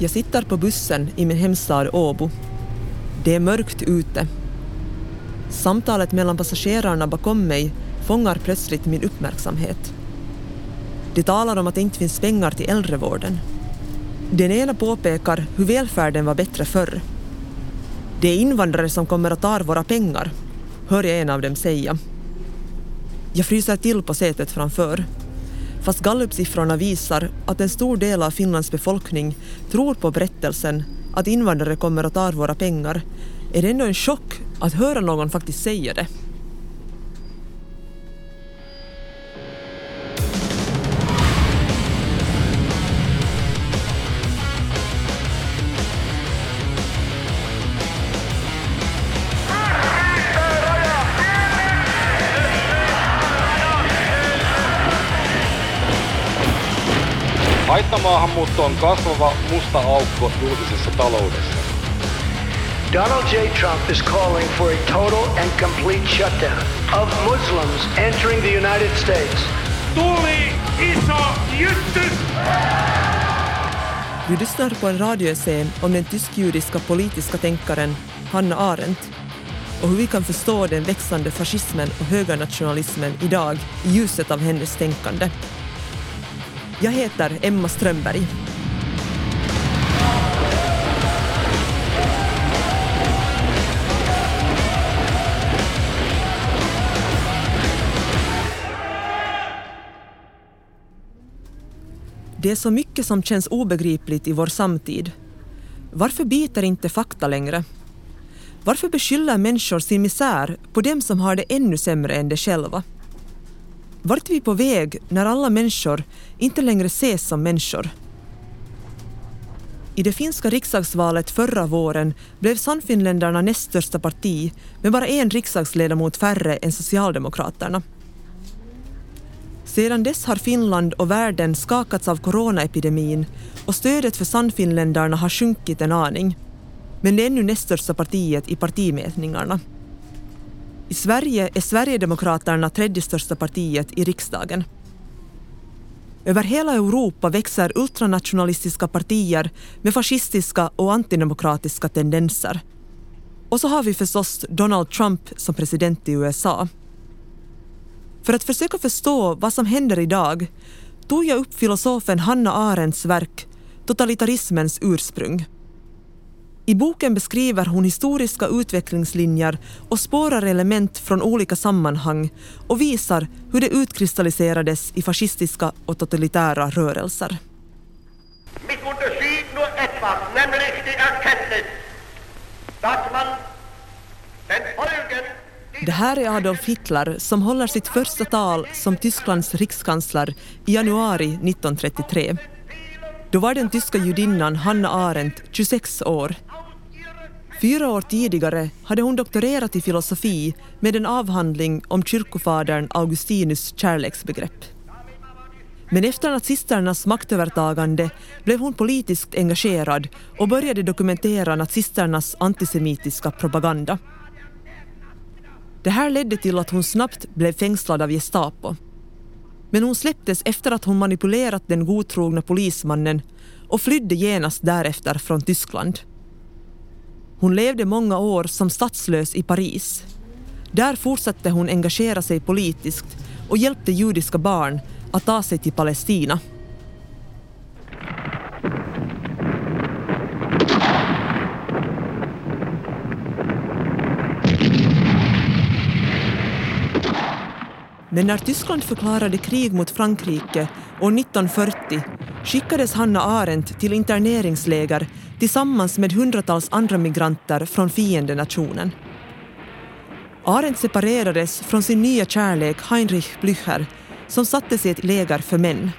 Jag sitter på bussen i min hemstad Åbo. Det är mörkt ute. Samtalet mellan passagerarna bakom mig fångar plötsligt min uppmärksamhet. De talar om att det inte finns pengar till äldrevården. Den ena påpekar hur välfärden var bättre förr. Det är invandrare som kommer att ta våra pengar, hör jag en av dem säga. Jag fryser till på sätet framför. Fast gallupsiffrorna visar att en stor del av Finlands befolkning tror på berättelsen att invandrare kommer att ta våra pengar är det ändå en chock att höra någon faktiskt säga det. Haittamaahanmuutto on kasvava musta aukko julkisessa taloudessa. Donald J. Trump is calling for a total and complete shutdown of Muslims entering the United States. Tuli iso jytty! Du lyssnar på en radioessä om den tysk-judiska politiska tänkaren Hanna Arendt och hur vi kan förstå den växande fascismen och högernationalismen idag i ljuset av hennes tänkande. Jag heter Emma Strömberg. Det är så mycket som känns obegripligt i vår samtid. Varför biter inte fakta längre? Varför beskyller människor sin misär på dem som har det ännu sämre än de själva? Vart är vi på väg när alla människor inte längre ses som människor? I det finska riksdagsvalet förra våren blev Sannfinländarna näst största parti med bara en riksdagsledamot färre än Socialdemokraterna. Sedan dess har Finland och världen skakats av coronaepidemin och stödet för Sannfinländarna har sjunkit en aning. Men det är nu näst största partiet i partimätningarna. I Sverige är Sverigedemokraterna tredje största partiet i riksdagen. Över hela Europa växer ultranationalistiska partier med fascistiska och antidemokratiska tendenser. Och så har vi förstås Donald Trump som president i USA. För att försöka förstå vad som händer idag tog jag upp filosofen Hanna Arendts verk Totalitarismens ursprung. I boken beskriver hon historiska utvecklingslinjer och spårar element från olika sammanhang och visar hur det utkristalliserades i fascistiska och totalitära rörelser. Mit unterschied nur etwas, nämlich die Erkenntnis, dass man den Folgen det här är Adolf Hitler som håller sitt första tal som Tysklands rikskansler i januari 1933. Då var den tyska judinnan Hanna Arendt 26 år. Fyra år tidigare hade hon doktorerat i filosofi med en avhandling om kyrkofadern Augustinus kärleksbegrepp. Men efter nazisternas maktövertagande blev hon politiskt engagerad och började dokumentera nazisternas antisemitiska propaganda. Det här ledde till att hon snabbt blev fängslad av Gestapo. Men hon släpptes efter att hon manipulerat den godtrogna polismannen och flydde genast därefter från Tyskland. Hon levde många år som statslös i Paris. Där fortsatte hon engagera sig politiskt och hjälpte judiska barn att ta sig till Palestina. Men när Tyskland förklarade krig mot Frankrike år 1940 skickades Hanna Arendt till interneringsläger tillsammans med hundratals andra migranter från fiendenationen. Arendt separerades från sin nya kärlek Heinrich Blücher som sattes i ett läger för män.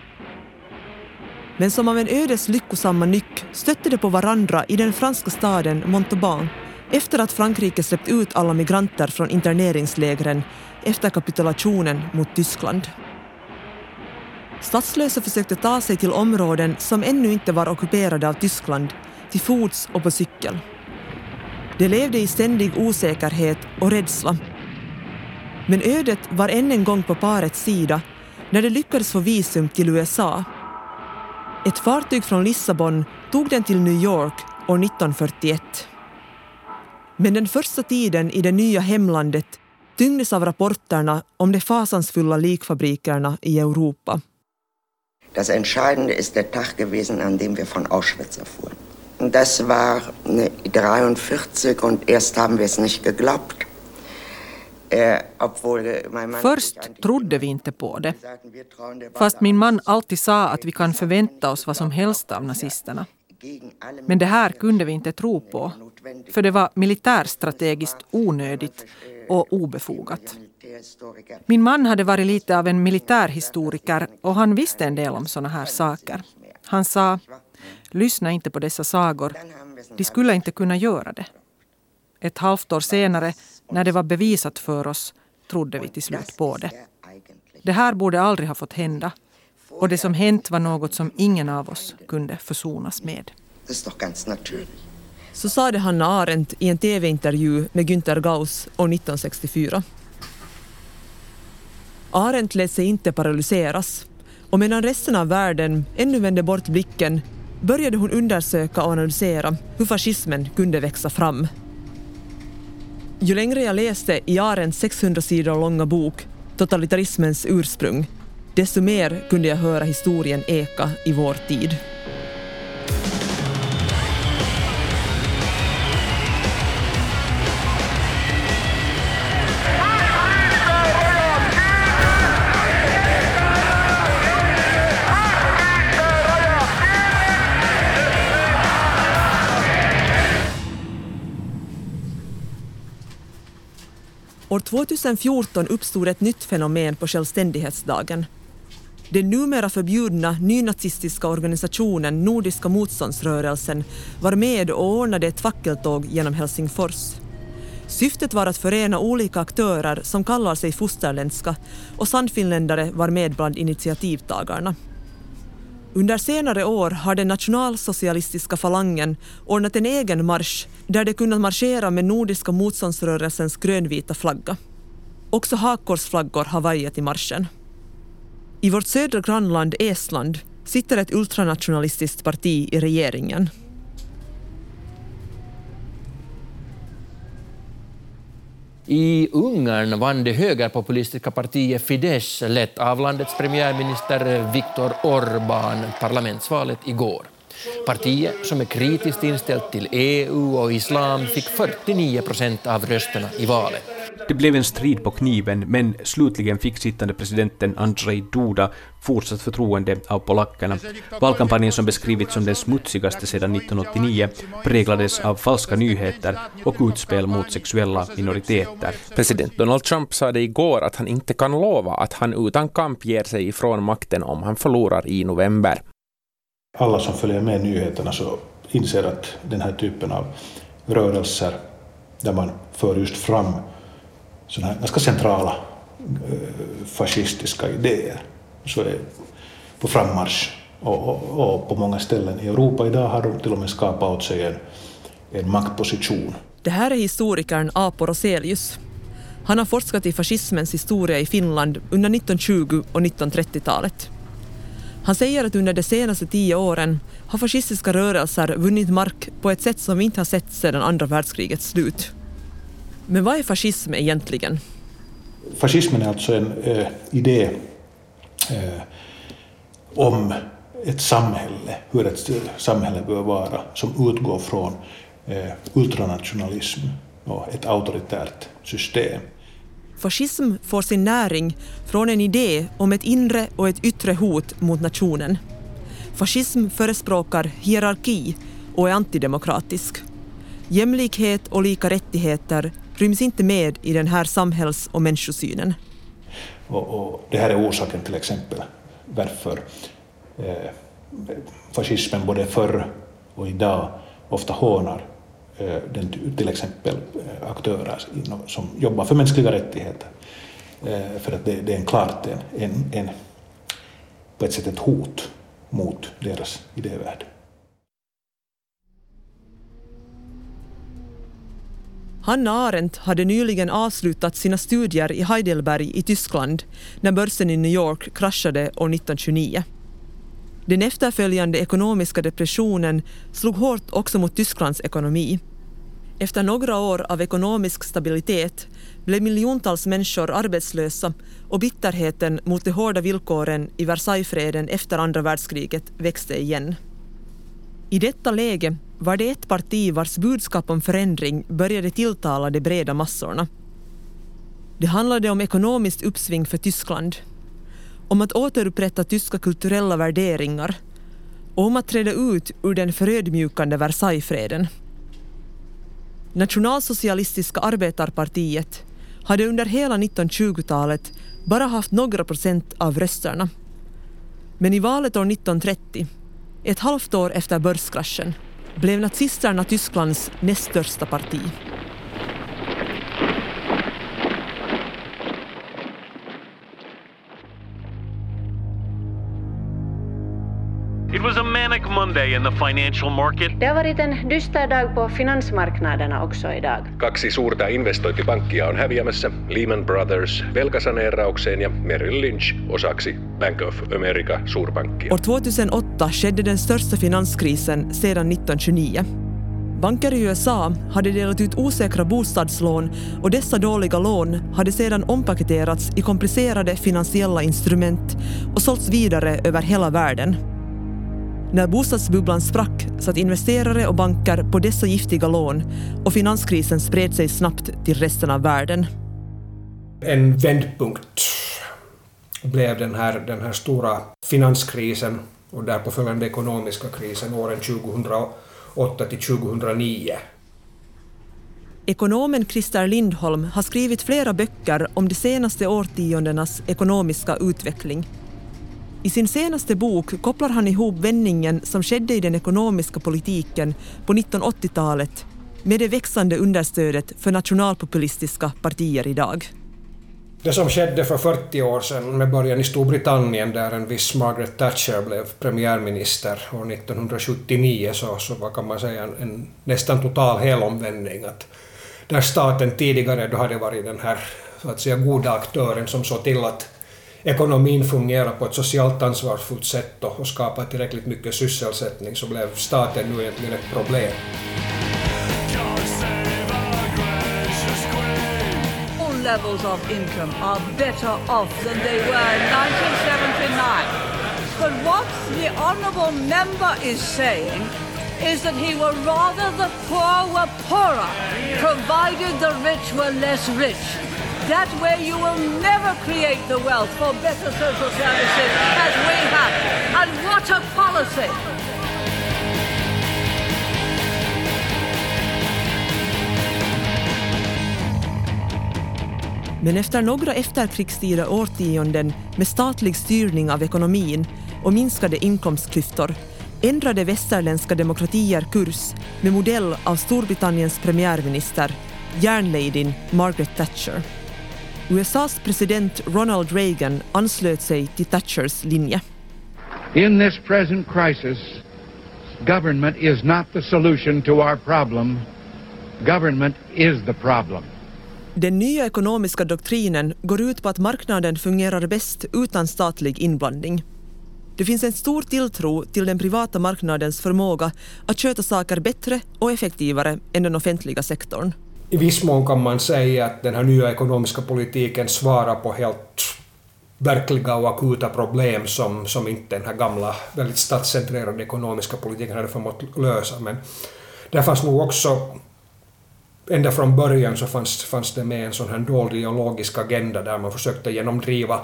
Men som av en ödes lyckosamma nyck stötte de på varandra i den franska staden Montauban efter att Frankrike släppt ut alla migranter från interneringslägren efter kapitulationen mot Tyskland. Statslösa försökte ta sig till områden som ännu inte var ockuperade av Tyskland, till fots och på cykel. De levde i ständig osäkerhet och rädsla. Men ödet var än en gång på parets sida när de lyckades få visum till USA. Ett fartyg från Lissabon tog den till New York år 1941. Men den första tiden i det nya hemlandet tyngdes av rapporterna om de fasansfulla likfabrikerna i Europa. Das Entscheidende ist der Tag gewesen, an dem wir von Auschwitz erfuhren. Das war 1943 und erst haben wir es nicht geglaubt. Eh, Först trodde vi inte på det. Fast min man alltid sa att vi kan förvänta oss vad som helst av nazisterna. Men det här kunde vi inte tro på, för det var militärstrategiskt onödigt och obefogat. Min man hade varit lite av en militärhistoriker och han visste en del om såna här saker. Han sa, lyssna inte på dessa sagor, de skulle inte kunna göra det. Ett halvt år senare, när det var bevisat för oss, trodde vi till slut på det. Det här borde aldrig ha fått hända. Och det som hänt var något som ingen av oss kunde försonas med. Så sade Hanna Arendt i en tv-intervju med Günter Gauss år 1964. Arendt lät sig inte paralyseras och medan resten av världen ännu vände bort blicken började hon undersöka och analysera hur fascismen kunde växa fram. Ju längre jag läste i Arendts 600 sidor långa bok Totalitarismens ursprung, desto mer kunde jag höra historien eka i vår tid. 2014 uppstod ett nytt fenomen på självständighetsdagen. Den numera förbjudna nynazistiska organisationen Nordiska motståndsrörelsen var med och ordnade ett fackeltåg genom Helsingfors. Syftet var att förena olika aktörer som kallar sig fosterländska och sannfinländare var med bland initiativtagarna. Under senare år har den nationalsocialistiska falangen ordnat en egen marsch där de kunnat marschera med Nordiska motståndsrörelsens grönvita flagga. Också hakkorsflaggor har vajat i marschen. I vårt södra grannland Estland sitter ett ultranationalistiskt parti i regeringen. I Ungern vann det högerpopulistiska partiet Fidesz, lett av landets premiärminister Viktor Orbán, parlamentsvalet igår. Partiet, som är kritiskt inställt till EU och islam, fick 49 procent av rösterna i valet. Det blev en strid på kniven, men slutligen fick sittande presidenten Andrzej Duda fortsatt förtroende av polackerna. Valkampanjen som beskrivits som den smutsigaste sedan 1989 präglades av falska nyheter och utspel mot sexuella minoriteter. President Donald Trump sa det igår att han inte kan lova att han utan kamp ger sig ifrån makten om han förlorar i november. Alla som följer med nyheterna så inser att den här typen av rörelser där man för just fram sådana här ganska centrala eh, fascistiska idéer så är på frammarsch och, och, och, på många ställen i Europa idag har de till och med skapat åt sig en, en maktposition. Det här är historikern Apo Roselius. Han har forskat i fascismens historia i Finland under 1920 och 1930-talet. Han säger att under de senaste tio åren har fascistiska rörelser vunnit mark på ett sätt som vi inte har sett sedan andra världskrigets slut. Men vad är fascism egentligen? Fascismen är alltså en eh, idé eh, om ett samhälle, hur ett samhälle bör vara, som utgår från eh, ultranationalism och ett auktoritärt system. Fascism får sin näring från en idé om ett inre och ett yttre hot mot nationen. Fascism förespråkar hierarki och är antidemokratisk. Jämlikhet och lika rättigheter ryms inte med i den här samhälls och människosynen. Och, och det här är orsaken till exempel varför eh, fascismen både förr och idag ofta hånar eh, den, till exempel eh, aktörer som jobbar för mänskliga rättigheter. Eh, för att det, det är en klart en, en, en, på ett sätt ett hot mot deras idévärld. Hanna Arendt hade nyligen avslutat sina studier i Heidelberg i Tyskland när börsen i New York kraschade år 1929. Den efterföljande ekonomiska depressionen slog hårt också mot Tysklands ekonomi. Efter några år av ekonomisk stabilitet blev miljontals människor arbetslösa och bitterheten mot de hårda villkoren i Versaillesfreden efter andra världskriget växte igen. I detta läge var det ett parti vars budskap om förändring började tilltala de breda massorna. Det handlade om ekonomiskt uppsving för Tyskland, om att återupprätta tyska kulturella värderingar och om att träda ut ur den förödmjukande Versaillesfreden. Nationalsocialistiska arbetarpartiet hade under hela 1920-talet bara haft några procent av rösterna. Men i valet år 1930, ett halvt år efter börskraschen, blev nazisterna Tysklands näst största parti. Monday in the financial market. Det har varit en dyster dag på finansmarknaderna också idag. Kaksi suurta investointipankkia on häviämässä, Lehman Brothers velkasaneeraukseen ja Merrill Lynch osaksi Bank of America suurpankkia. År 2008 skedde den största finanskrisen sedan 1929. Banker i USA hade delat ut osäkra bostadslån och dessa dåliga lån hade sedan ompaketerats i komplicerade finansiella instrument och sålts vidare över hela världen. När bostadsbubblan sprack satt investerare och banker på dessa giftiga lån och finanskrisen spred sig snabbt till resten av världen. En vändpunkt blev den här, den här stora finanskrisen och därpå följande ekonomiska krisen åren 2008 till 2009. Ekonomen Christer Lindholm har skrivit flera böcker om de senaste årtiondenas ekonomiska utveckling i sin senaste bok kopplar han ihop vändningen som skedde i den ekonomiska politiken på 1980-talet med det växande understödet för nationalpopulistiska partier idag. Det som skedde för 40 år sedan med början i Storbritannien där en viss Margaret Thatcher blev premiärminister år 1979 så, så vad kan man säga en, en nästan total helomvändning. Att där staten tidigare då hade varit den här så att säga goda aktören som såg till att ekonomin fungerar på ett socialt ansvarsfullt sätt och skapar tillräckligt mycket sysselsättning så blev staten nu egentligen ett problem. All levels of income are better off than they were in 1979. But what the honourable member is saying is that he would rather the poor were poorer, provided the rich were less rich. That way you will never create the wealth for better social services as we have. And what a policy! Men efter några efterkrigstida årtionden med statlig styrning av ekonomin och minskade inkomstklyftor ändrade västerländska demokratier kurs med modell av Storbritanniens premiärminister, järnladyn Margaret Thatcher. USAs president Ronald Reagan anslöt sig till Thatchers linje. In this present crisis, government is not the solution to our problem. Government is the problem. Den nya ekonomiska doktrinen går ut på att marknaden fungerar bäst utan statlig inblandning. Det finns en stor tilltro till den privata marknadens förmåga att sköta saker bättre och effektivare än den offentliga sektorn i viss mån kan man säga att den här nya ekonomiska politiken svarar på helt verkliga och akuta problem som, som inte den här gamla, väldigt statscentrerade ekonomiska politiken hade förmått lösa. Men där fanns nog också, ända från början så fanns, fanns det med en sån här dold ideologisk agenda där man försökte genomdriva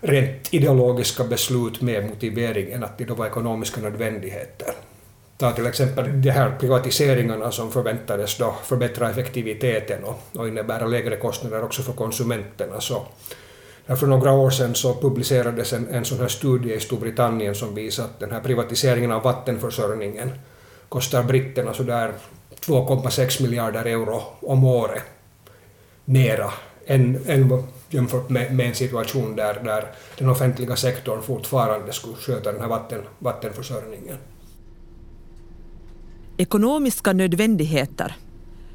rent ideologiska beslut med motiveringen att det då var ekonomiska nödvändigheter. Ta till exempel de här privatiseringarna som förväntades då förbättra effektiviteten och, och innebära lägre kostnader också för konsumenterna. Så, för några år sedan så publicerades en, en sån här studie i Storbritannien som visar att den här privatiseringen av vattenförsörjningen kostar britterna sådär 2,6 miljarder euro om året mera än, än jämfört med, med en situation där, där den offentliga sektorn fortfarande skulle sköta den här vatten, vattenförsörjningen. Ekonomiska nödvändigheter.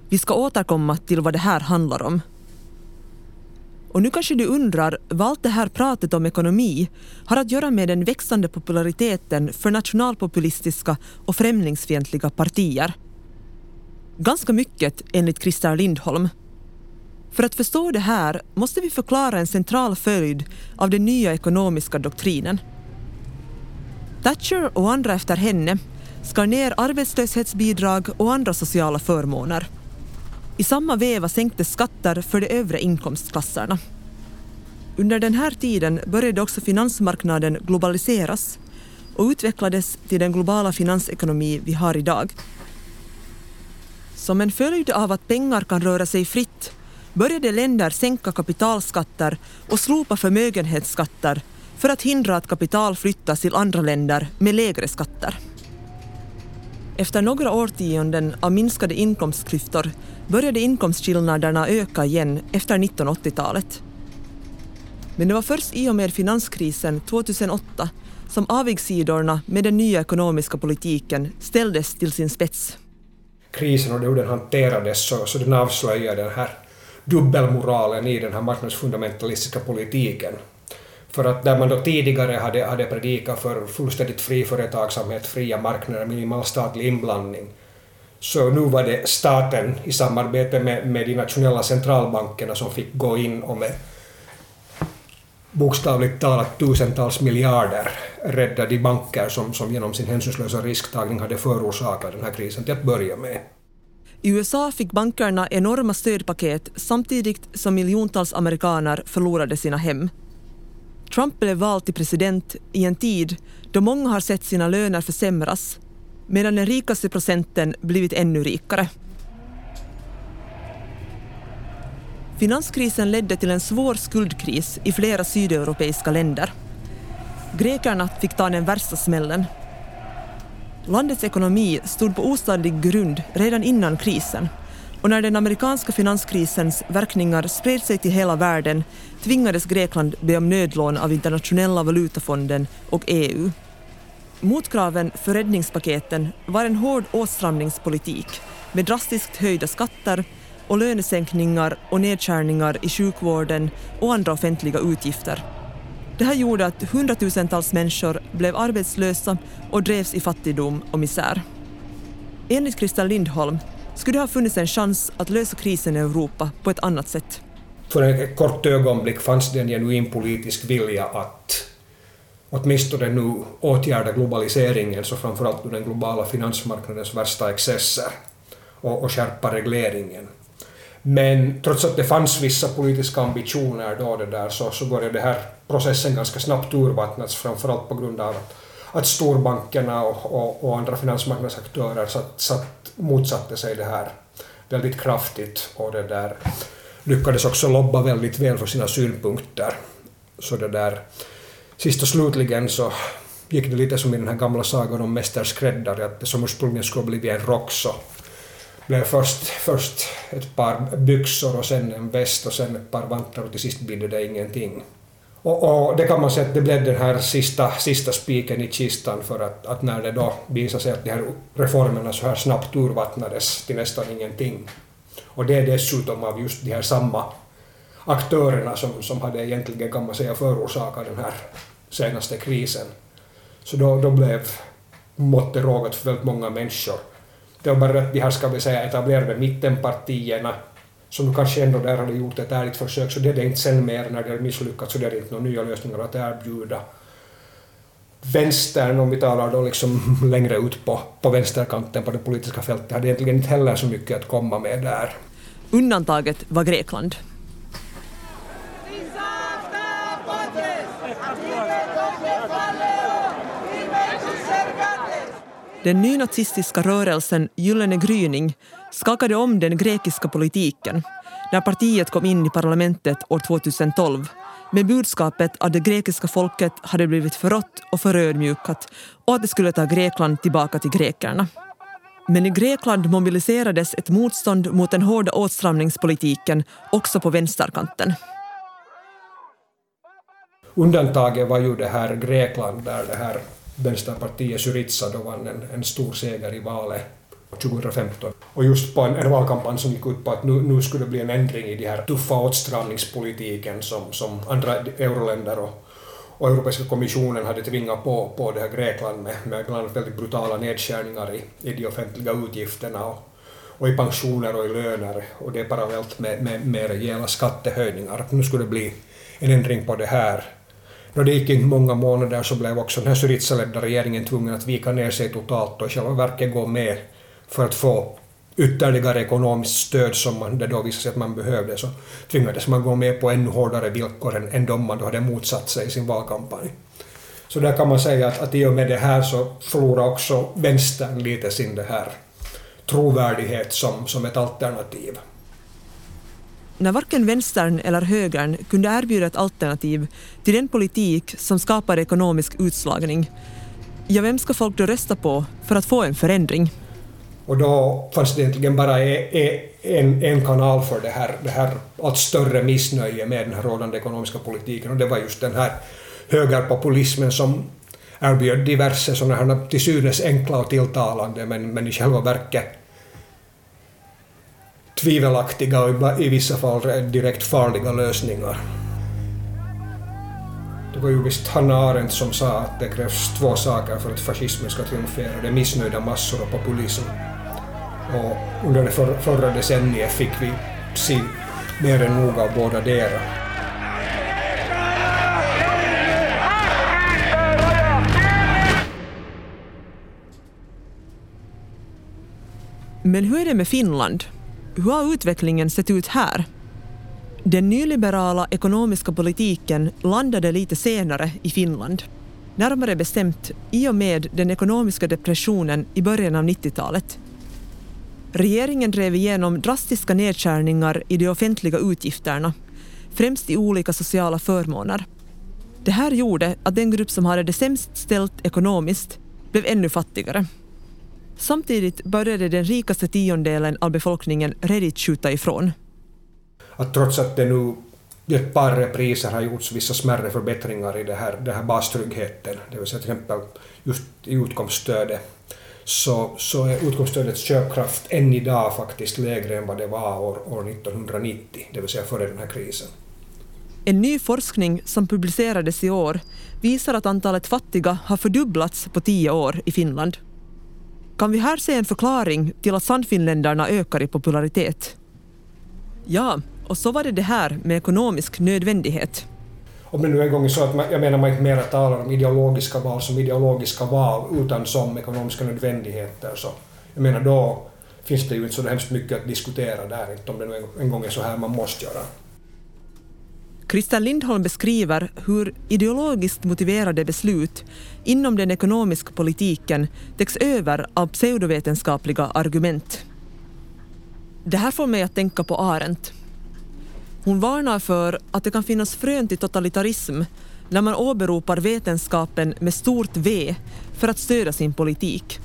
Vi ska återkomma till vad det här handlar om. Och nu kanske du undrar vad allt det här pratet om ekonomi har att göra med den växande populariteten för nationalpopulistiska och främlingsfientliga partier. Ganska mycket enligt Christer Lindholm. För att förstå det här måste vi förklara en central följd av den nya ekonomiska doktrinen. Thatcher och andra efter henne skar ner arbetslöshetsbidrag och andra sociala förmåner. I samma veva sänktes skatter för de övre inkomstklasserna. Under den här tiden började också finansmarknaden globaliseras och utvecklades till den globala finansekonomi vi har idag. Som en följd av att pengar kan röra sig fritt började länder sänka kapitalskatter och slopa förmögenhetsskatter för att hindra att kapital flyttas till andra länder med lägre skatter. Efter några årtionden av minskade inkomstklyftor började inkomstskillnaderna öka igen efter 1980-talet. Men det var först i och med finanskrisen 2008 som avigsidorna med den nya ekonomiska politiken ställdes till sin spets. Krisen och hur den hanterades så, så den avslöjar den här dubbelmoralen i den här marknadsfundamentalistiska politiken. För att där man då tidigare hade, hade predikat för fullständigt fri företagsamhet, fria marknader, minimal statlig inblandning, så nu var det staten i samarbete med, med de nationella centralbankerna som fick gå in och med bokstavligt talat tusentals miljarder rädda de banker som, som genom sin hänsynslösa risktagning hade förorsakat den här krisen till att börja med. I USA fick bankerna enorma stödpaket samtidigt som miljontals amerikaner förlorade sina hem. Trump blev vald till president i en tid då många har sett sina löner försämras medan den rikaste procenten blivit ännu rikare. Finanskrisen ledde till en svår skuldkris i flera sydeuropeiska länder. Grekerna fick ta den värsta smällen. Landets ekonomi stod på ostadig grund redan innan krisen och när den amerikanska finanskrisens verkningar spred sig till hela världen tvingades Grekland be om nödlån av Internationella valutafonden och EU. Motkraven för räddningspaketen var en hård åtstramningspolitik med drastiskt höjda skatter och lönesänkningar och nedskärningar i sjukvården och andra offentliga utgifter. Det här gjorde att hundratusentals människor blev arbetslösa och drevs i fattigdom och misär. Enligt Christer Lindholm skulle det ha funnits en chans att lösa krisen i Europa på ett annat sätt. För ett kort ögonblick fanns det en genuin politisk vilja att åtminstone nu åtgärda globaliseringen, så framförallt den globala finansmarknadens värsta excesser, och, och skärpa regleringen. Men trots att det fanns vissa politiska ambitioner då det där, så, så började den här processen ganska snabbt urvattnas, framförallt på grund av att, att storbankerna och, och, och andra finansmarknadsaktörer satt, satt, motsatte sig det här väldigt kraftigt och det där lyckades också lobba väldigt väl för sina synpunkter. Så det där, sist och slutligen så gick det lite som i den här gamla sagan om Mäster Skräddare, att det som ursprungligen skulle blivit en rock så blev först, först ett par byxor och sen en väst och sen ett par vantar och till sist blev det ingenting. Och, och, det kan man säga att det blev den här sista, sista spiken i kistan för att, att när det då visade sig att de här reformerna så här snabbt urvattnades till nästan ingenting. Och det är dessutom av just de här samma aktörerna som, som hade egentligen kan man säga förorsakat den här senaste krisen. Så då, då blev måttet rågat för väldigt många människor. Det var bara att de här, ska vi säga, etablerade mittenpartierna som kanske ändå där hade gjort ett ärligt försök, så det är det inte sen mer när det har misslyckats, så det är inte några nya lösningar att erbjuda. Vänstern, om vi talar då liksom längre ut på, på vänsterkanten på det politiska fältet, hade egentligen inte heller så mycket att komma med där. Undantaget var Grekland. Den nynazistiska rörelsen Gyllene gryning skakade om den grekiska politiken när partiet kom in i parlamentet år 2012 med budskapet att det grekiska folket hade blivit förrått och förödmjukat och att det skulle ta Grekland tillbaka till grekerna. Men i Grekland mobiliserades ett motstånd mot den hårda åtstramningspolitiken också på vänsterkanten. Undantaget var ju det här Grekland där det här vänsterpartiet Syriza då vann en, en stor seger i valet 2015. Och just på en, en valkampanj som gick ut på att nu, nu skulle det bli en ändring i den här tuffa åtstramningspolitiken som, som andra euroländer och, och Europeiska kommissionen hade tvingat på, på det här Grekland med, med bland annat väldigt brutala nedskärningar i, i de offentliga utgifterna och, och i pensioner och i löner och det parallellt med, med, med rejäla skattehöjningar. Nu skulle det bli en ändring på det här. När det gick inte många månader så blev också den här Syriza-ledda regeringen tvungen att vika ner sig totalt och i själva verket gå med för att få ytterligare ekonomiskt stöd som man, det då visade sig att man behövde så tvingades man gå med på ännu hårdare villkor än, än de man då hade motsatt sig i sin valkampanj. Så där kan man säga att, att i och med det här så förlorar också vänstern lite sin det här trovärdighet som, som ett alternativ. När varken vänstern eller högern kunde erbjuda ett alternativ till den politik som skapar ekonomisk utslagning, ja, vem ska folk då rösta på för att få en förändring? Och då fanns det egentligen bara e, e, en, en kanal för det här, det här allt större missnöje med den här rådande ekonomiska politiken och det var just den här högerpopulismen som erbjöd diverse sådana här till synes enkla och tilltalande men, men i själva verket tvivelaktiga och i vissa fall direkt farliga lösningar. Det var ju visst Hanna Arendt som sa att det krävs två saker för att fascismen ska triumfera. Det är missnöjda massor och populism. Och under det för, förra decenniet fick vi se mer än nog av båda dera. Men hur är det med Finland? Hur har utvecklingen sett ut här? Den nyliberala ekonomiska politiken landade lite senare i Finland. Närmare bestämt i och med den ekonomiska depressionen i början av 90-talet. Regeringen drev igenom drastiska nedskärningar i de offentliga utgifterna, främst i olika sociala förmåner. Det här gjorde att den grupp som hade det sämst ställt ekonomiskt blev ännu fattigare. Samtidigt började den rikaste tiondelen av befolkningen redigt skjuta ifrån. Att trots att det nu i ett par repriser har gjorts vissa smärre förbättringar i det här, det här bastryggheten, det vill säga till exempel just i utkomststödet, så, så är utgångsstödets köpkraft än idag faktiskt lägre än vad det var år, år 1990, det vill säga före den här krisen. En ny forskning som publicerades i år visar att antalet fattiga har fördubblats på tio år i Finland. Kan vi här se en förklaring till att Sannfinländarna ökar i popularitet? Ja, och så var det det här med ekonomisk nödvändighet. Om det nu en gång är så att man, jag menar man inte mera talar om ideologiska val som ideologiska val utan som ekonomiska nödvändigheter så jag menar då finns det ju inte så hemskt mycket att diskutera där, inte om det nu en gång är så här man måste göra. Christer Lindholm beskriver hur ideologiskt motiverade beslut inom den ekonomiska politiken täcks över av pseudovetenskapliga argument. Det här får mig att tänka på Arendt. Hon varnar för att det kan finnas frön till totalitarism när man åberopar vetenskapen med stort V för att stödja sin politik.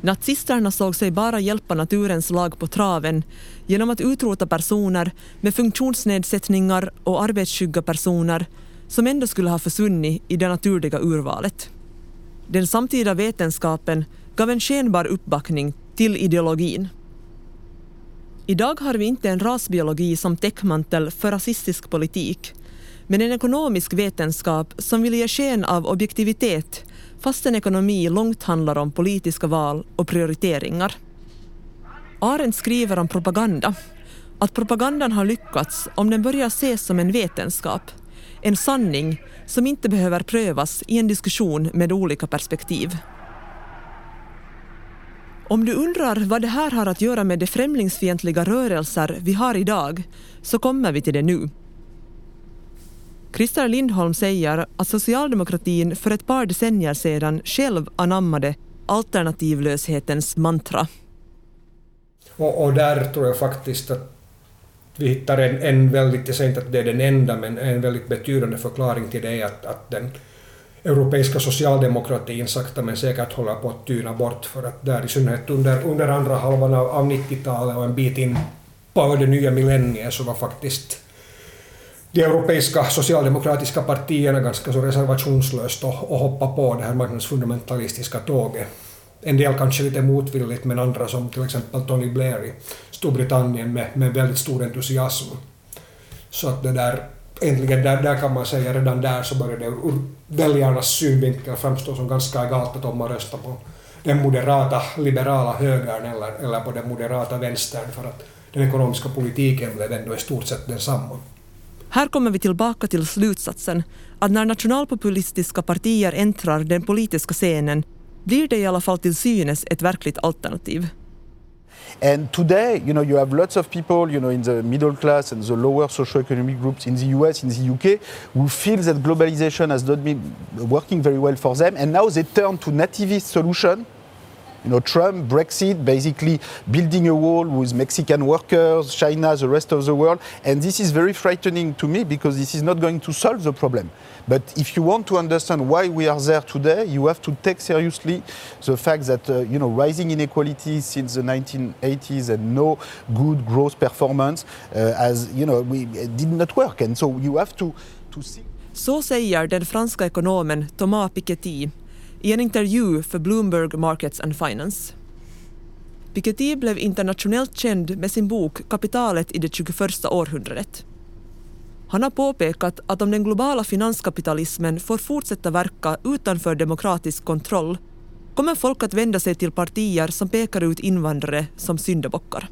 Nazisterna såg sig bara hjälpa naturens lag på traven genom att utrota personer med funktionsnedsättningar och arbetsskygga personer som ändå skulle ha försvunnit i det naturliga urvalet. Den samtida vetenskapen gav en skenbar uppbackning till ideologin. Idag har vi inte en rasbiologi som täckmantel för rasistisk politik, men en ekonomisk vetenskap som vill ge sken av objektivitet fastän ekonomi långt handlar om politiska val och prioriteringar. Arendt skriver om propaganda, att propagandan har lyckats om den börjar ses som en vetenskap, en sanning som inte behöver prövas i en diskussion med olika perspektiv. Om du undrar vad det här har att göra med de främlingsfientliga rörelser vi har idag, så kommer vi till det nu. Christer Lindholm säger att socialdemokratin för ett par decennier sedan själv anammade alternativlöshetens mantra. Och, och där tror jag faktiskt att vi hittar en, en väldigt, jag säger inte att det är den enda, men en väldigt betydande förklaring till det är att, att den europeiska socialdemokratin sakta men säkert håller på att tyna bort för att där i synnerhet under, under andra halvan av, av 90-talet och en bit in på det nya millenniet så var faktiskt de europeiska socialdemokratiska partierna ganska så reservationslöst och, och hoppa på det här marknadsfundamentalistiska tåget. En del kanske lite motvilligt, men andra som till exempel Tony Blair i Storbritannien med, med väldigt stor entusiasm. Så att det där, äntligen där, där kan man säga redan där så börjar det ur väljarnas synvinkel framstå som ganska egalt att om man röstar på den moderata liberala högern eller, eller på den moderata vänstern för att den ekonomiska politiken blev ändå i stort sett densamma. Här kommer vi tillbaka till slutsatsen att när nationalpopulistiska partier äntrar den politiska scenen blir det i alla fall till synes ett verkligt alternativ. And today, you know, you have lots of people, you know, in the middle class and the lower socioeconomic groups in the US, in the UK, who feel that globalization has not been working very well for them, and now they turn to nativist solution you know, Trump, Brexit, basically building a wall with Mexican workers, China, the rest of the world. And this is very frightening to me because this is not going to solve the problem. But if you want to understand why we are there today, you have to take seriously the fact that, uh, you know, rising inequality since the 1980s and no good growth performance uh, as, you know, we, did not work. And so you have to, to see. Så säger den franska ekonomen Thomas Piketty i en intervju för Bloomberg Markets and Finance. Piketty blev internationellt känd med sin bok Kapitalet i det 21 århundradet. Han har påpekat att om den globala finanskapitalismen får fortsätta verka utanför demokratisk kontroll kommer folk att vända sig till partier som pekar ut invandrare som syndabockar.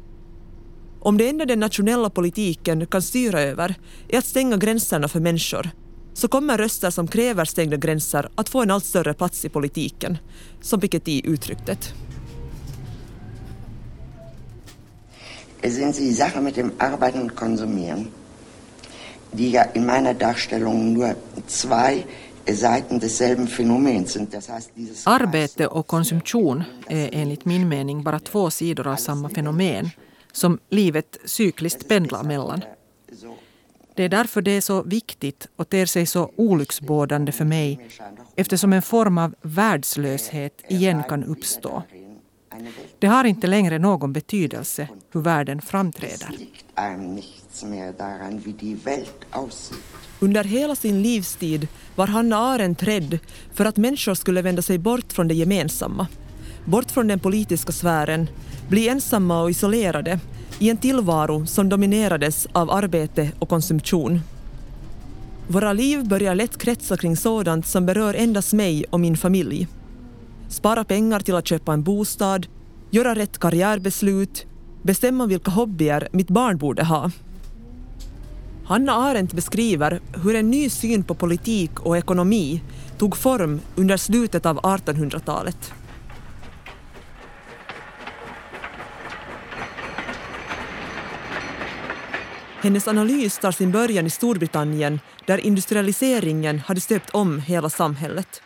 Om det enda den nationella politiken kan styra över är att stänga gränserna för människor så kommer röster som kräver stängda gränser att få en allt större plats i politiken, som Piketty uttryckt det. Sehen Sie die Sache mit dem Arbeiten und Konsumieren, die ja in meiner Darstellung nur zwei Seiten desselben Phänomens sind. Das heißt, dieses Arbete och konsumtion är enligt min mening bara två sidor av samma fenomen som livet cykliskt pendlar mellan. Det är därför det är så viktigt och ter sig så olycksbådande för mig eftersom en form av världslöshet igen kan uppstå. Det har inte längre någon betydelse hur världen framträder. Under hela sin livstid var Hanna Arendt rädd för att människor skulle vända sig bort från det gemensamma, bort från den politiska sfären, bli ensamma och isolerade i en tillvaro som dominerades av arbete och konsumtion. Våra liv börjar lätt kretsa kring sådant som berör endast mig och min familj. Spara pengar till att köpa en bostad, göra rätt karriärbeslut, bestämma vilka hobbyer mitt barn borde ha. Hanna Arendt beskriver hur en ny syn på politik och ekonomi tog form under slutet av 1800-talet. Hennes analys tar sin början i Storbritannien där industrialiseringen hade stöpt om hela samhället.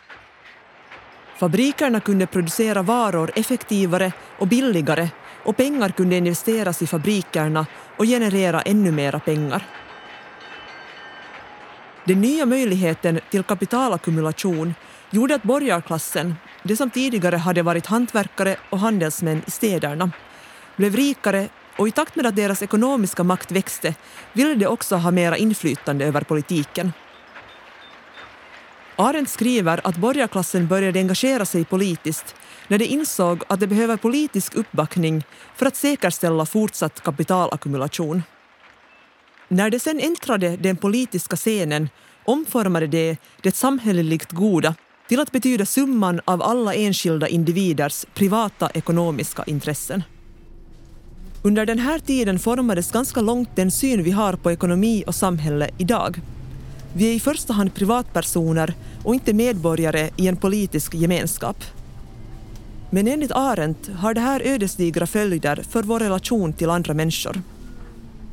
Fabrikerna kunde producera varor effektivare och billigare och pengar kunde investeras i fabrikerna och generera ännu mera pengar. Den nya möjligheten till kapitalackumulation gjorde att borgarklassen, de som tidigare hade varit hantverkare och handelsmän i städerna, blev rikare och i takt med att deras ekonomiska makt växte ville de också ha mera inflytande över politiken. Arendt skriver att borgarklassen började engagera sig politiskt när de insåg att de behöver politisk uppbackning för att säkerställa fortsatt kapitalackumulation. När de sen äntrade den politiska scenen omformade de det samhälleligt goda till att betyda summan av alla enskilda individers privata ekonomiska intressen. Under den här tiden formades ganska långt den syn vi har på ekonomi och samhälle idag. Vi är i första hand privatpersoner och inte medborgare i en politisk gemenskap. Men enligt Arendt har det här ödesdigra följder för vår relation till andra människor.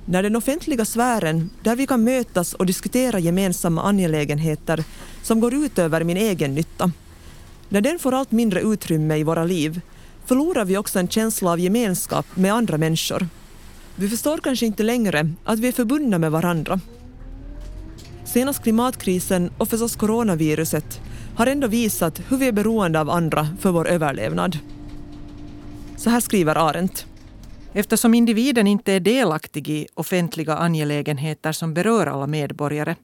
När den offentliga sfären, där vi kan mötas och diskutera gemensamma angelägenheter som går ut över min egen nytta, när den får allt mindre utrymme i våra liv förlorar vi också en känsla av gemenskap med andra människor. Vi förstår kanske inte längre att vi är förbundna med varandra. Senast klimatkrisen och förstås coronaviruset har ändå visat hur vi är beroende av andra för vår överlevnad. Så här skriver Arendt. Eftersom individen inte är delaktig i offentliga angelägenheter som berör alla medborgare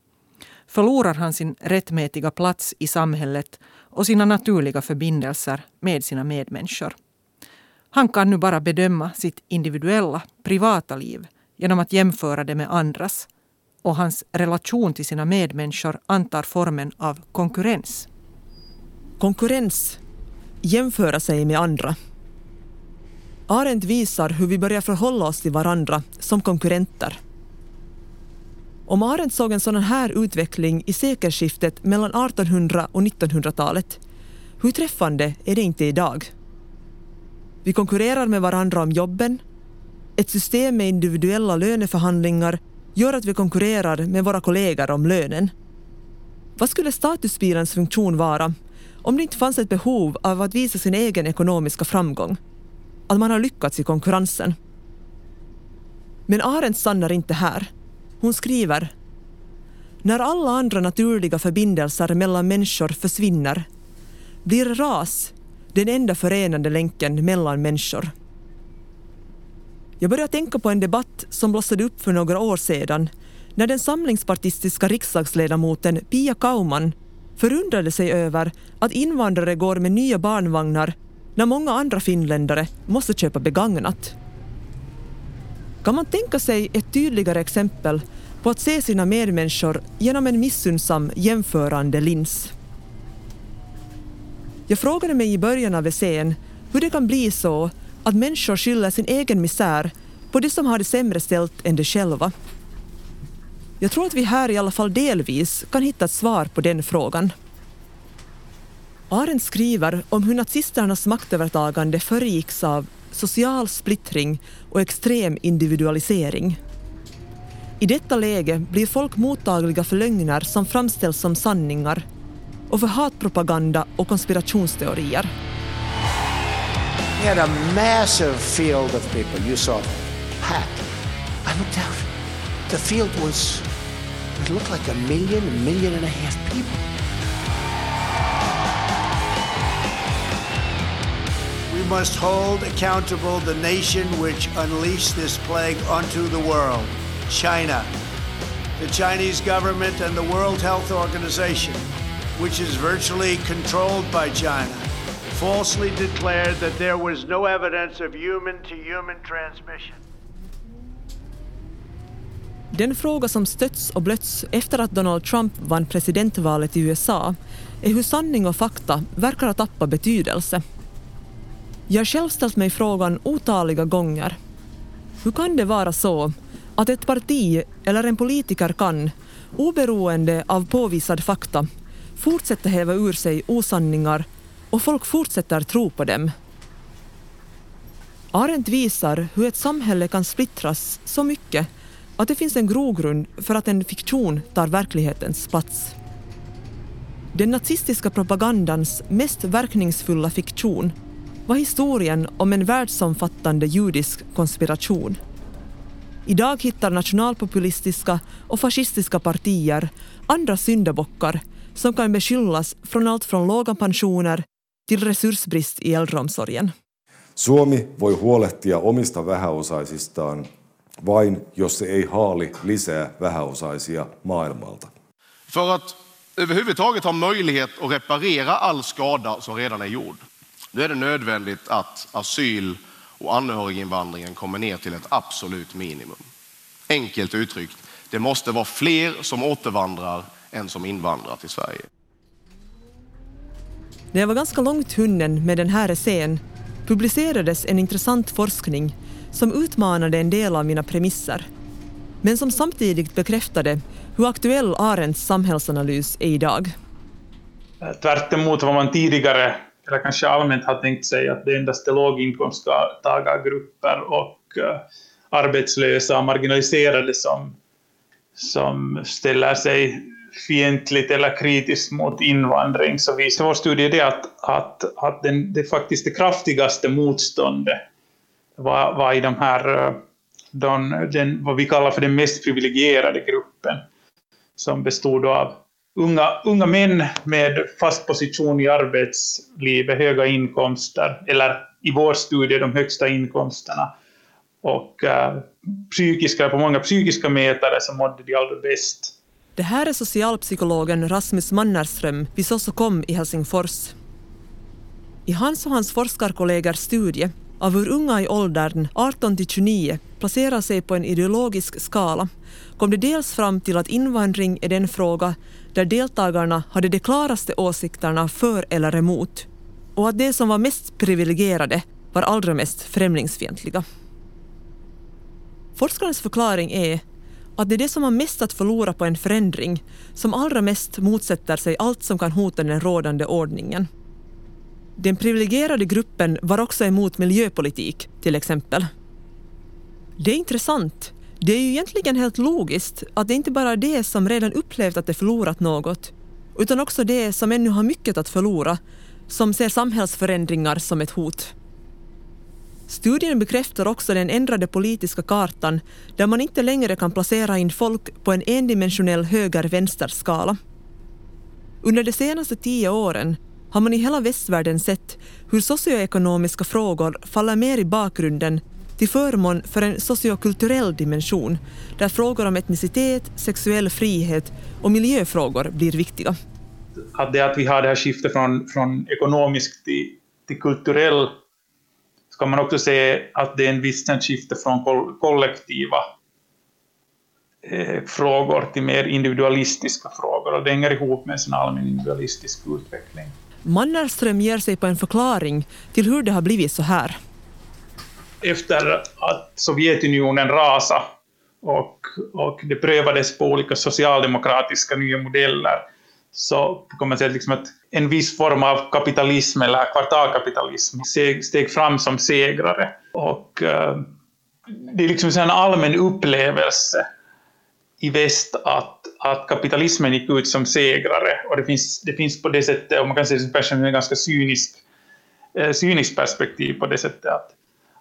förlorar han sin rättmätiga plats i samhället och sina naturliga förbindelser med sina medmänniskor. Han kan nu bara bedöma sitt individuella, privata liv genom att jämföra det med andras och hans relation till sina medmänniskor antar formen av konkurrens. Konkurrens. Jämföra sig med andra. Arendt visar hur vi börjar förhålla oss till varandra som konkurrenter. Om Arendt såg en sådan här utveckling i sekelskiftet mellan 1800 och 1900-talet, hur träffande är det inte idag? Vi konkurrerar med varandra om jobben. Ett system med individuella löneförhandlingar gör att vi konkurrerar med våra kollegor om lönen. Vad skulle statusbilens funktion vara om det inte fanns ett behov av att visa sin egen ekonomiska framgång? Att man har lyckats i konkurrensen. Men Arendt stannar inte här. Hon skriver När alla andra naturliga förbindelser mellan människor försvinner blir ras den enda förenande länken mellan människor. Jag börjar tänka på en debatt som blossade upp för några år sedan när den samlingspartistiska riksdagsledamoten Pia Kauman förundrade sig över att invandrare går med nya barnvagnar när många andra finländare måste köpa begagnat. Kan man tänka sig ett tydligare exempel på att se sina medmänniskor genom en missunnsam jämförande lins? Jag frågade mig i början av essän hur det kan bli så att människor skyller sin egen misär på det som har det sämre ställt än de själva. Jag tror att vi här i alla fall delvis kan hitta ett svar på den frågan. Arendt skriver om hur nazisternas maktövertagande föregicks av social splittring och extrem individualisering. I detta läge blir folk mottagliga för lögner som framställs som sanningar och för hatpropaganda och konspirationsteorier. We had a massive field of people. You saw packed. I looked out. The field was, it looked like a million, a million and a half people. We must hold accountable the nation which unleashed this plague onto the world, China. The Chinese government and the World Health Organization which is virtually controlled by China, falsely declared that there was no evidence of human to human transmission. Den fråga som stötts och blötts efter att Donald Trump vann presidentvalet i USA är hur sanning och fakta verkar ha tappat betydelse. Jag har själv ställt mig frågan otaliga gånger. Hur kan det vara så att ett parti eller en politiker kan, oberoende av påvisad fakta, fortsätter häva ur sig osanningar och folk fortsätter tro på dem. Arendt visar hur ett samhälle kan splittras så mycket att det finns en grogrund för att en fiktion tar verklighetens plats. Den nazistiska propagandans mest verkningsfulla fiktion var historien om en världsomfattande judisk konspiration. Idag hittar nationalpopulistiska och fascistiska partier andra syndabockar som kan beskyllas från allt från låga pensioner till resursbrist i äldreomsorgen. Suomi voi huolehtia omista vähäosaisistaan vain jos se ei haali lisää vähäosaisia maailmalta. För att överhuvudtaget ha möjlighet att reparera all skada som redan är gjord, då är det nödvändigt att asyl och anhöriginvandringen kommer ner till ett absolut minimum. Enkelt uttryckt, det måste vara fler som återvandrar än som invandrar till Sverige. När jag var ganska långt hunnen med den här essän publicerades en intressant forskning som utmanade en del av mina premisser, men som samtidigt bekräftade hur aktuell Arendts samhällsanalys är idag. Tvärt emot vad man tidigare, eller kanske allmänt har tänkt sig, att det endast är låginkomsttagargrupper och uh, arbetslösa och marginaliserade som, som ställer sig fientligt eller kritiskt mot invandring så visar vår studie det att, att, att den, det faktiskt det kraftigaste motståndet var, var i de här, eh, de, den, vad vi kallar för den mest privilegierade gruppen som bestod av unga, unga män med fast position i arbetslivet, höga inkomster, eller i vår studie de högsta inkomsterna. Och äh, psykiska, på många psykiska mätare så mådde de allra bäst det här är socialpsykologen Rasmus Mannerström vid kom i Helsingfors. I hans och hans forskarkollegers studie av hur unga i åldern 18 till 29 placerar sig på en ideologisk skala kom det dels fram till att invandring är den fråga där deltagarna hade de klaraste åsikterna för eller emot och att de som var mest privilegierade var allra mest främlingsfientliga. Forskarens förklaring är att det är de som har mest att förlora på en förändring som allra mest motsätter sig allt som kan hota den rådande ordningen. Den privilegierade gruppen var också emot miljöpolitik, till exempel. Det är intressant. Det är ju egentligen helt logiskt att det inte bara är de som redan upplevt att de förlorat något, utan också de som ännu har mycket att förlora, som ser samhällsförändringar som ett hot. Studien bekräftar också den ändrade politiska kartan där man inte längre kan placera in folk på en endimensionell höger-vänster-skala. Under de senaste tio åren har man i hela västvärlden sett hur socioekonomiska frågor faller mer i bakgrunden till förmån för en sociokulturell dimension där frågor om etnicitet, sexuell frihet och miljöfrågor blir viktiga. Att det att vi har det här skiftet från, från ekonomisk till, till kulturell ska man också se att det är en viss skifte från kollektiva eh, frågor till mer individualistiska frågor och det hänger ihop med en allmän individualistisk utveckling. Mannerström ger sig på en förklaring till hur det har blivit så här. Efter att Sovjetunionen rasade och, och det prövades på olika socialdemokratiska nya modeller så kan man säga liksom att en viss form av kapitalism eller kvartalkapitalism steg, fram som segrare. Och uh, det är liksom en allmän upplevelse i väst att, att kapitalismen gick ut som segrare. Och det finns, det finns på det sättet, och man kan säga det en ganska cynisk, eh, cyniskt perspektiv på det sättet att,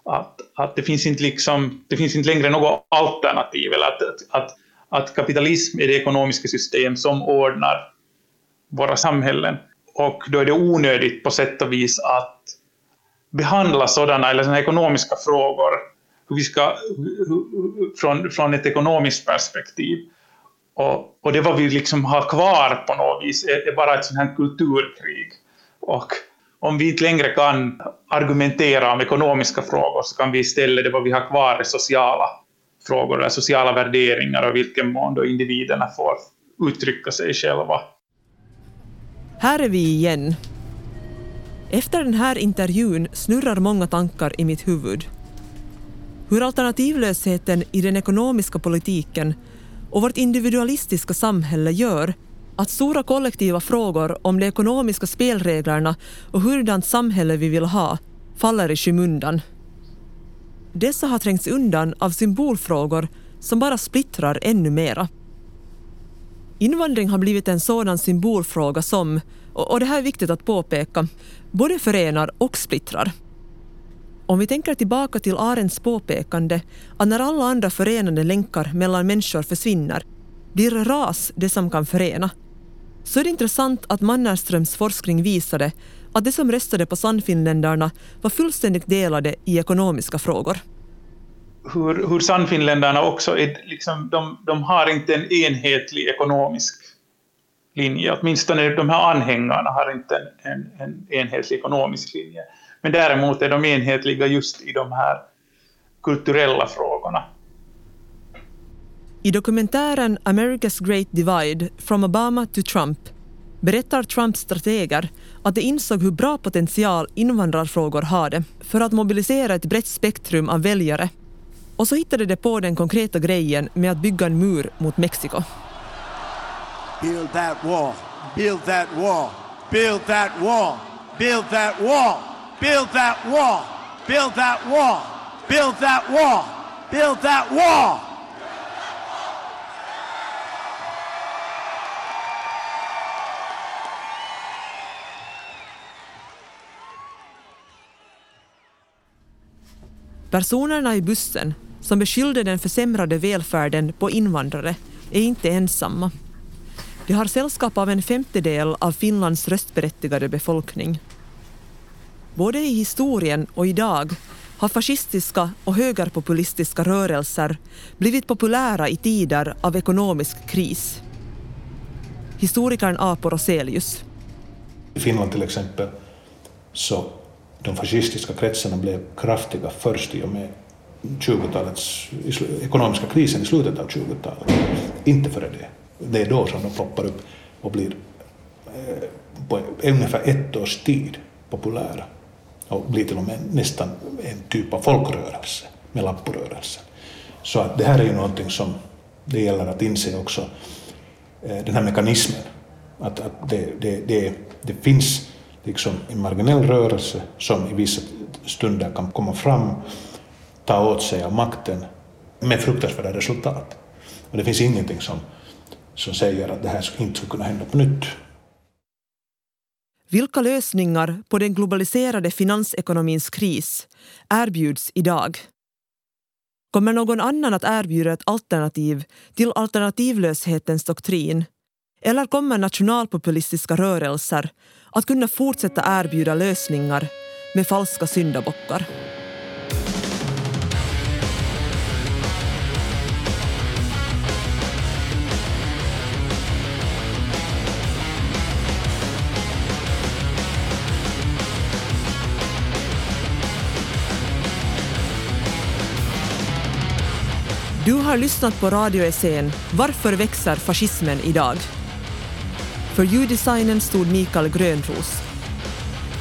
att, att det, finns inte liksom, det finns inte längre något alternativ, eller att, att, att kapitalism är det ekonomiska system som ordnar våra samhällen. Och då är det onödigt på sätt och vis att behandla sådana, eller sådana ekonomiska frågor hur vi ska, från, från ett ekonomiskt perspektiv. Och, och det vad vi liksom har kvar på något vis är, är bara ett sånt här kulturkrig. Och om vi inte längre kan argumentera om ekonomiska frågor så kan vi istället, det vad vi har kvar är sociala frågor eller sociala värderingar och vilken mån då individerna får uttrycka sig själva. Här är vi igen. Efter den här intervjun snurrar många tankar i mitt huvud. Hur alternativlösheten i den ekonomiska politiken och vårt individualistiska samhälle gör att stora kollektiva frågor om de ekonomiska spelreglerna och hurdant samhälle vi vill ha faller i skymundan. Dessa har trängts undan av symbolfrågor som bara splittrar ännu mera. Invandring har blivit en sådan symbolfråga som, och det här är viktigt att påpeka, både förenar och splittrar. Om vi tänker tillbaka till Arends påpekande att när alla andra förenande länkar mellan människor försvinner blir ras det som kan förena. Så är det intressant att Mannerströms forskning visade att de som röstade på Sannfinländarna var fullständigt delade i ekonomiska frågor. Hur, hur Sannfinländarna också är, liksom, de, de har inte en enhetlig ekonomisk linje. Åtminstone de här anhängarna har inte en, en, en enhetlig ekonomisk linje. Men däremot är de enhetliga just i de här kulturella frågorna. I dokumentären America's Great Divide, From Obama to Trump berättar Trumps strateger att de insåg hur bra potential invandrarfrågor hade för att mobilisera ett brett spektrum av väljare. Och så hittade de på den konkreta grejen med att bygga en mur mot Mexiko. Build that wall, build that wall, build that wall, build that wall. Build that wall. Build that wall. Build that wall. Build that wall. Personerna i bussen som beskyllde den försämrade välfärden på invandrare är inte ensamma. De har sällskap av en femtedel av Finlands röstberättigade befolkning. Både i historien och idag har fascistiska och högerpopulistiska rörelser blivit populära i tider av ekonomisk kris. historikern Apo Roselius. I Finland till exempel så de fascistiska kretsarna blev kraftiga först i och med 20-talets ekonomiska krisen i slutet av 20-talet. Inte före det. Det är då som de ploppar upp och blir eh, på ungefär ett års tid populära och blir till och med nästan en typ av folkrörelse med lapporörelsen. Så att det här är ju någonting som det gäller att inse också, eh, den här mekanismen. Att, att det, det, det, det finns liksom en marginell rörelse som i vissa stunder kan komma fram, ta åt sig av makten med fruktansvärda resultat. Och det finns ingenting som, som säger att det här inte skulle kunna hända på nytt. Vilka lösningar på den globaliserade finansekonomins kris erbjuds idag? Kommer någon annan att erbjuda ett alternativ till alternativlöshetens doktrin? Eller kommer nationalpopulistiska rörelser att kunna fortsätta erbjuda lösningar med falska syndabockar? Du har lyssnat på radioessän Varför växer fascismen idag? För ljuddesignen stod Mikael Grönros.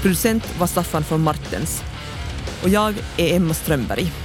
Producent var Staffan von Martens. Och jag är Emma Strömberg.